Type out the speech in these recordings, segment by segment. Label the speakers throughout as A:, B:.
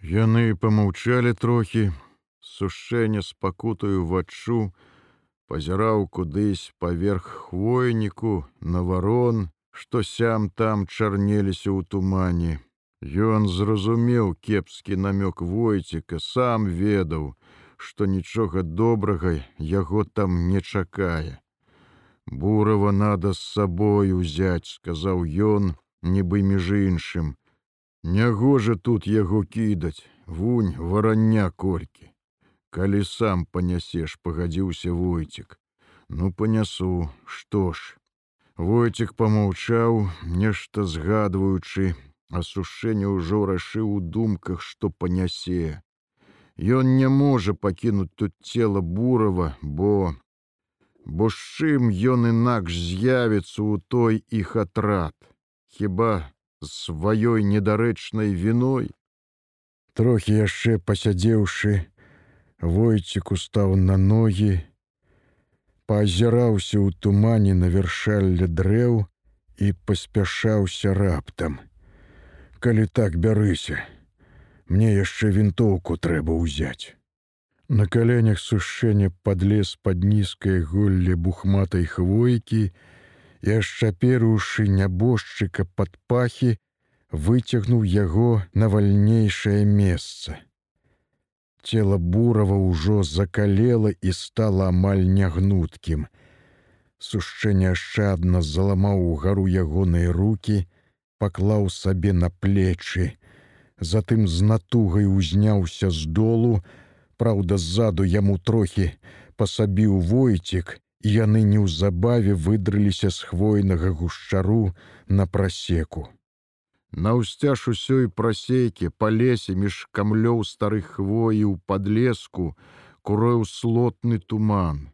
A: Яны помаўчалі трохі, сушэнне з пакутаю вачу, пазіраў кудысь паверх хвойніку на варон, што сям там чарнеліся ў тумане. Ён зразумеў кепскі намёк войціка, сам ведаў, што нічога добрага яго там не чакае. Бурава надо з сабой узяць, сказаў ён, нібы між іншым, Нягожа тут яго кідаць, вунь варання колькі. Калі сам панясеш, пагадзіўся войцік. Ну панясу, што ж. Войцік помаўчаў, нешта згадваючы, асушэнне ўжо рашыў у думках, што панясе. Ён не можа пакінуць тут цела бурава, бо бо з чым ён інакш з'явіцца ў той іх атрад. Хіба сваёй недарэчнай віной. Трохі яшчэ пасядзеўшы, войцік устаў на ногі, паазіраўся ў тумане на вяршалле дрэў і паспяшаўся раптам. Калі так бярыся, мне яшчэ вінтоўку трэба ўзяць. На каленях сушэння падлез пад нізкай голле бухматай хвойкі, і ашчаперыўшы нябожчыка пад пахі, выцягнуў яго на вальнейшае месца. Цела бурава ўжо закалела і стала амаль нягнуткім. Сушчэнне ашчадна заламаў угару ягоныя руки, паклаў сабе на плечы, затым з натугай узняўся з долу, Праўда, ззаду яму трохі пасабіў войцік, яны неўзабаве выдраліся з хвойнага гушчару на прасеку. Наўсцяж усёй прасейкі па лесе між камлёў старых хвоі ў падлеску курэў слотны туман.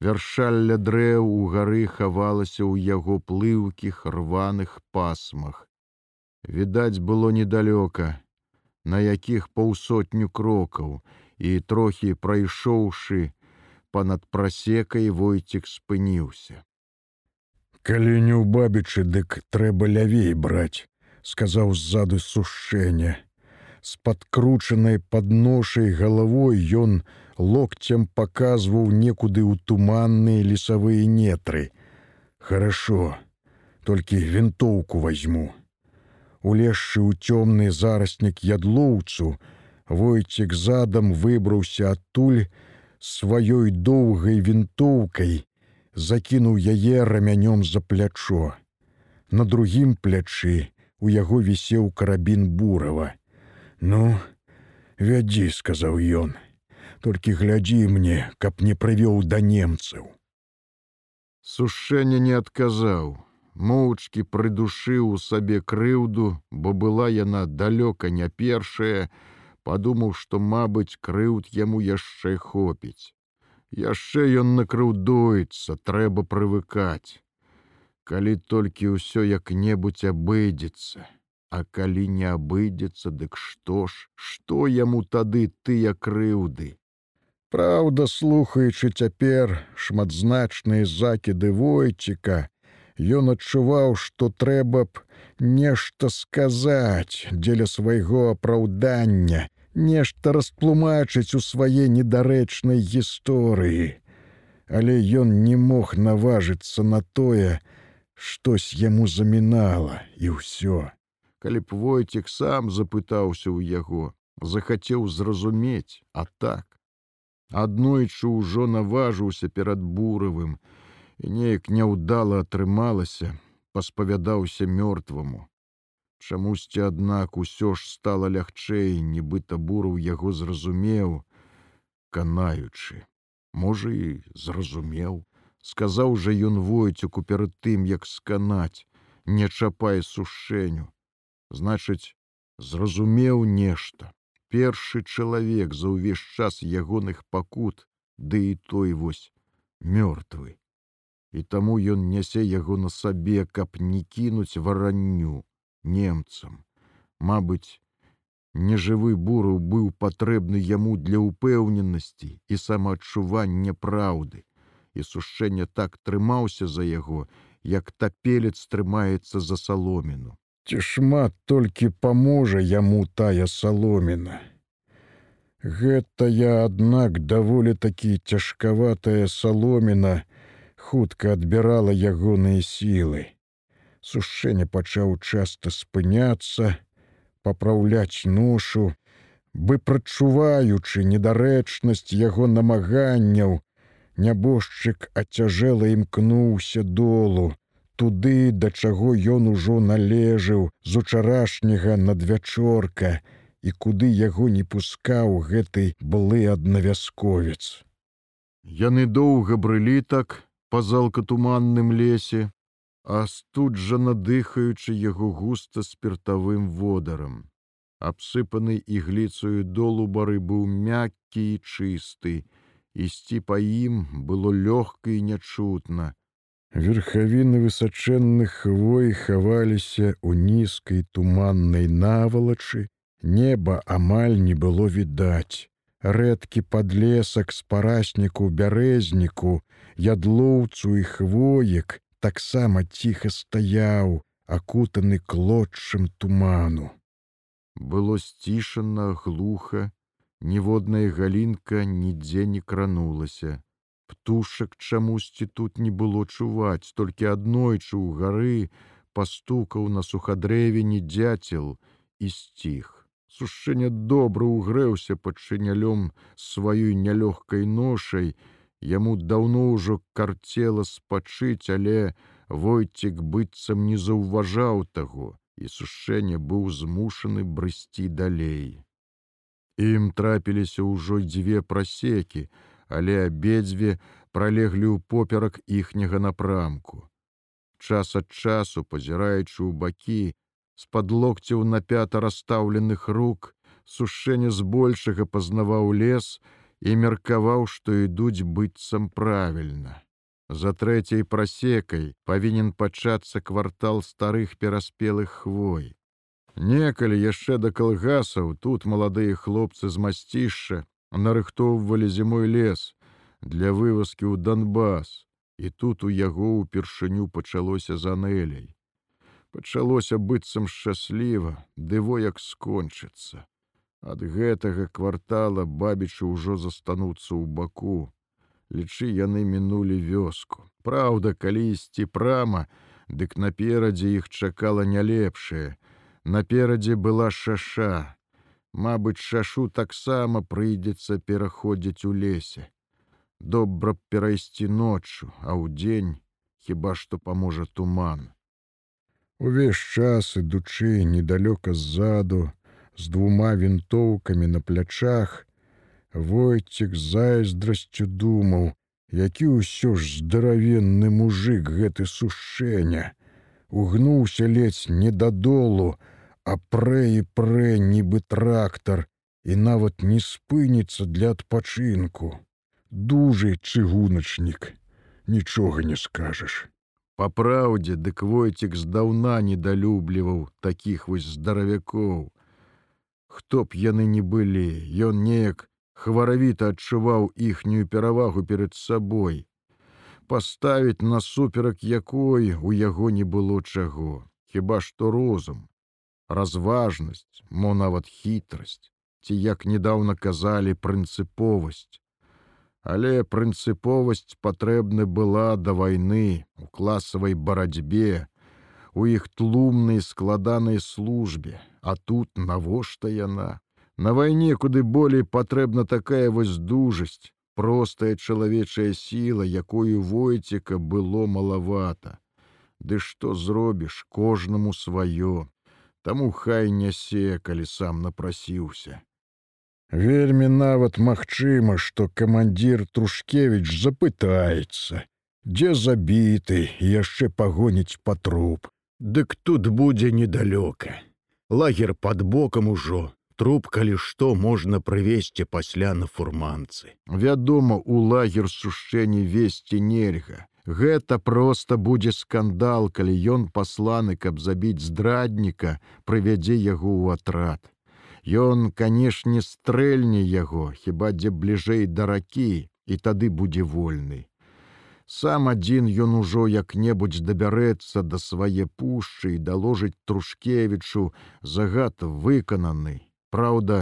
A: Вяршалля дрэў у гары хавалася ў яго плыўкіх рваных пасмах. Відаць было недалёка, на якіх паўсотню крокаў і трохі прайшоўшы, па-над прасекай войцік спыніўся. Калі не ў бабічы, дык трэба лявей браць, сказаў ззаду сушэння. З падкручанай падношай галавой ён локцем паказваў некуды ў туманныя лесавыя нетры. Хорошо, толькі вінтоўку возьму. Улезшы ў цёмны зараснік ядлоўцу, Войцік задам выбраўся адтуль, сваёй доўгай вінтоўкай закінуў яе рамянём за плячо. На другім плячы у яго вісеў карабін бурава. Ну, вядзі, сказаў ён, толькі глядзі мне, каб не прывёў да немцаў. Сушэнне не адказаў, моўчкі прыдушыў у сабе крыўду, бо была яна далёка не першая, падумаў, што, мабыць, крыўд яму яшчэ хопіць. Яшчэ ён накрыўдуецца, трэба прывыкаць. Калі толькі ўсё як-небудзь абыдзецца, А калі не абыдзецца, дык што ж, што яму тады тыя крыўды? Праўда, слухаючы цяпер шматзначныя закіды войціка, ён адчуваў, што трэба б нешта сказаць дзеля свайго апраўдання, нешта растлумачыць у свае недарэчнай гісторыі. Але ён не мог наважыцца на тое, штось яму замінала і ўсё. Калі б войцік сам запытаўся ў яго, захацеў зразумець, а так. Аднойчы ўжо наважыўся перад буравым, і неяк няўдала атрымалася, паспавядаўся мёртваму. Чамусьці, аднак, усё ж стала лягчэй, нібыта бураў яго зразумеў, канаючы. Можа і зразумеў, сказаў жа ён войцюку перад тым, як сканаць, не чапай сушэню. Значыць, зразумеў нешта. Першы чалавек за ўвесь час ягоных пакут, ды і той вось мёртвы. І таму ён нясе яго на сабе, каб не кінуць варанню немцам. Мабыць, нежывы бураў быў патрэбны яму для ўпэўненасці і самаадчування праўды, і сушэнне так трымаўся за яго, як тапелец трымаецца за саломіну. ці шмат толькі паможа яму тая саломіна. Гэта я, аднак, даволі такі цяжкаватая саломіна хутка адбірала ягоныя сілы. Сушэнне пачаў часта спыняцца, папраўляць ношу, бы прачуваючы недарэчнасць яго намаганняў, нябожчык ацяжэла імкнуўся долу, туды, да чаго ён ужо належаў з учарашняга надвячорка, і куды яго не пускаў гэты былы аднавязковец. Яны доўга брылі так па залкатуманным лесе, а тут жа надыхаючы яго густа спіртавым водарам. Абсыпаны ігліцаю долу бары быў мяккі і чысты, ісці па ім было лёгка і нячутна. Верхавіны высачэнных хвой хаваліся ў нізкай туманнай навалачы, Неба амаль не было відаць. Рэдкі падлесак з парасніку бярэзніку, ядлоўцу і хвоек таксама ціха стаяў, акутаны клодчым туману. Было сцішана глуха, ніводная галінка нідзе не кранулася. Птушак чамусьці тут не было чуваць, толькі аднойчы ў гары пастукаў на сухадрэвені дзяцел і сціх. Сушэнне добра ўгрэўся пад чынялём сваёй нялёгкай ношай, Яму даўно ўжо карцела спачыць, але войцік быццам не заўважаў таго, і сушэнне быў змушаны брысці далей. Ім трапіліся ўжо дзве прасекі, але абедзве пралеглі ў поперак іхняга напрамку. Час ад часу, пазіраючы ў бакі, з-пад локцяў напята расстаўленых рук, сушэнне збольшага пазнаваў лес і меркаваў, што ідуць быццам правільна. За трэцяй прасекай павінен пачацца квартал старых пераспелых хвой. Некалі яшчэ да калгасаў тут маладыя хлопцы з масцішча нарыхтоўвалі зімой лес для вывазкі ў Донбас, і тут у яго ўпершыню пачалося за анелей пачалося быццам шчасліва, ды во як скончыцца. Ад гэтага квартала бабічы ўжо застануцца ў баку. Лічы яны мінулі вёску. Праўда, калісьці прама, дык наперадзе іх чакала не лепшае. Наперадзе была шаша. Мабыць, шашу таксама прыйдзецца пераходзіць у лесе. Добра перайсці ноччу, а ў дзень хіба што паможа туман. Увесь час ідучы недалёка ззаду, з двума вінтоўкамі на плячах, Войцік зайздрасцю думаў, які ўсё ж здаравенны мужик гэты сушэння, угнуўся ледзь не дадолу, а прэ і прэ нібы трактар і нават не спыніцца для адпачынку. Дужы чыгуначнік, нічога не скажаш. Па праўдзе, дык войцік здаўна недалюбліваў такіх вось здаравякоў. Хто б яны не былі, ён неяк хваравіта адчуваў іхнюю перавагу перад сабой. Паставіць насуперак якой у яго не было чаго, хіба што розум, разважнасць, мо нават хітрасць, ці як недаўна казалі прынцыповасць. Але прынцыповасць патрэбна была да вайны у класавай барацьбе, у іх тлумнай складанай службе, а тут навошта яна. На вайне куды болей патрэбна такая вось дужасць, простая чалавечая сіла, якую войціка было малавата. Ды што зробіш кожнаму сваё, Таму хай нясе, калі сам напрасіўся. Вельмі нават магчыма, што камандзір Трушкевіч запытаецца, дзе забіты яшчэ пагоніць па труп. Дык тут будзе недалёка. Лагер под бокам ужо, труп, калі што можна прывесці пасля на фурманцы. Вядома, у лагер сушэнні весці нельга. Гэта проста будзе скандал, калі ён пасланы, каб забіць здрадніка, прывядзе яго ў атрад. Ён, канешне, стрэльне яго, хіба дзе бліжэй да ракі і тады будзе вольны. Сам адзін ён ужо як-небудзь дабярэцца да свае пушчы і даложыць трушкевічу загад выкананы. Праўда,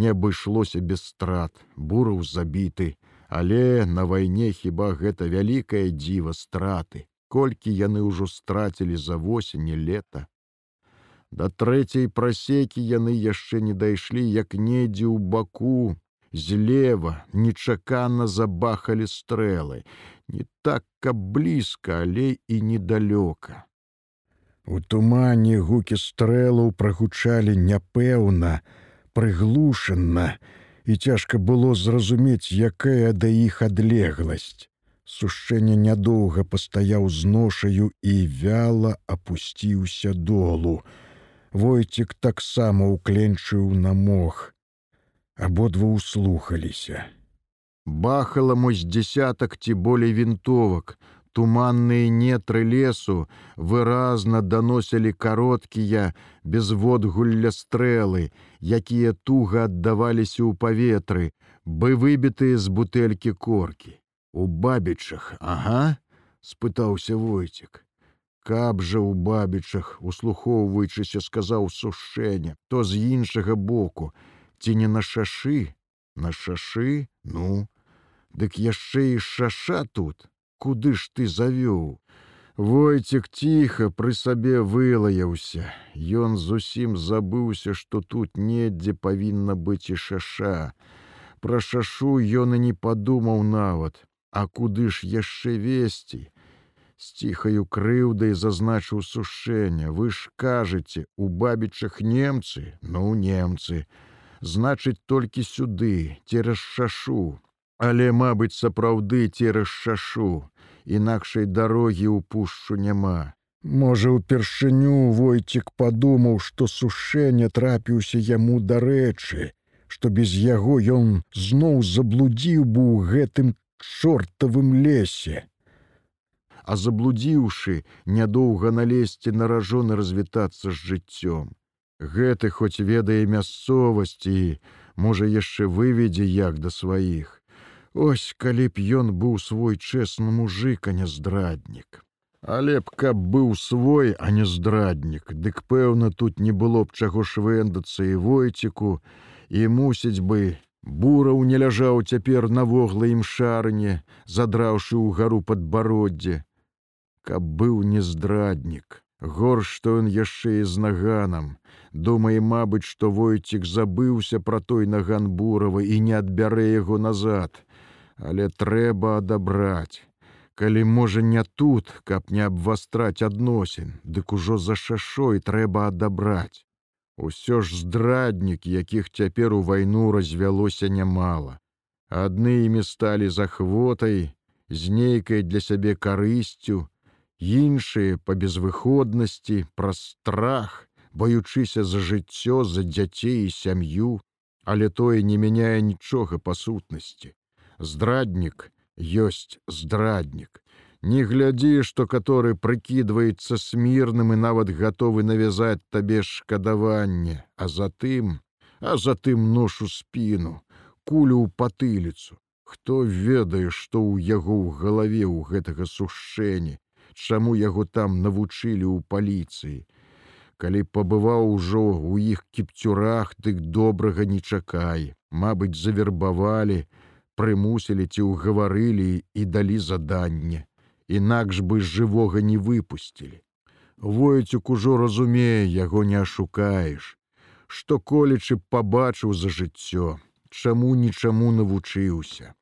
A: не абышлося без страт, бураў забіты, але на вайне хіба гэта вялікае дзіва страты, колькі яны ўжо страцілі за восені лета. Да трэцяй прасекі яны яшчэ не дайшлі, як недзе ў баку, злева нечакана забахалі стрэлы, не так, каб блізка, але і недалёка. У тумане гукі стрэлаў прагучалі няпэўна, прыглушана, і цяжка было зразумець, якая да іх адлегласць. Сушэнне нядоўга пастаяў з ношаю і вяла апусціўся долу. Войцік таксама ўкленчыў на мох абодва услухаліся. Бахала мось десятак ці болей вінтовак, туманныя нетры лесу выразна даносілі кароткія безводгулля стрэлы, якія туга аддаваліся ў паветры, бы выбітыя з бутэлькі коркі. У бабічах, ага, спытаўся войцік. Каб жа ў бабічах, услухоўваючыся, сказаў сушэнне, то з іншага боку, ці не на шашы на шашы ну. Дык яшчэ і шаша тут. Куды ж ты завёў? Войцек ціха пры сабе вылаяўся. Ён зусім забыўся што тут недзе павінна быць і шаша. Пра шашу ён і не падумаў нават. А куды ж яшчэ весці з ціхаю крыўдай зазначыў сушэння. Вы ж кажаце у бабічах немцы ну немцы значыць толькі сюды цераз шашу але мабыць сапраўды цераз шашу інакшай дарогі ў пушчу няма. Можа упершыню войцік падумаў што сушэнне трапіўся яму дарэчы што без яго ён зноў заблудзіў бы ў гэтым чортавым лесе. А заблудзіўшы нядоўга налезці наражоны развітацца з жыццём Гэты хоць ведае мясцовасці, можа яшчэ выведзе як да сваіх. Оось калі б ён быў свой чэсны мужик, а не здраднік. Але б каб быў свой, а не здраднік, дык пэўна, тут не было б чаго швендацца і войціку, і мусіць бы, бураў не ляжаў цяпер на вогла ім шарыне, задраўшы ў гару падбароддзе. Каб быў не здраднік, Горш, што ён яшчэ і з наганам, думае, мабыць, што войцік забыўся пра той наган бурава і не адбярэ яго назад, але трэба адабраць. Калі можа не тут, каб не абвастраць адносін, дык ужо за шашой трэба адабраць. Усё ж здраднік, якіх цяпер у вайну развялося нямала. Адны імі сталі захвотай, з нейкай для сябе карысцю, іншыя па безвыходнасці праз страх баючыся за жыццё за дзяцей і сям'ю. Але тое не мяняе нічога па сутнасці. Здраднік ёсць здраднік. Не глядзі што который прыкідваецца смірным і нават гатовы навязаць табе шкадаванне а затым а затым ношу спіну кулю ў патыліцу. Хто ведае што ў яго ў галаве ў гэтага сушэння чаму яго там навучылі ў паліцыі. Калі пабываў ужо ў іх кіпцюрах, дык добрага не чакай, Мабыць, завербавалі, прымусілі ці ўгаварылі і далі заданне. Інакш бы жывога не выпусцілі. Войцюк ужо разумее, яго не ашукаеш. Што колечы пабачыў за жыццё, чаму нічаму навучыўся.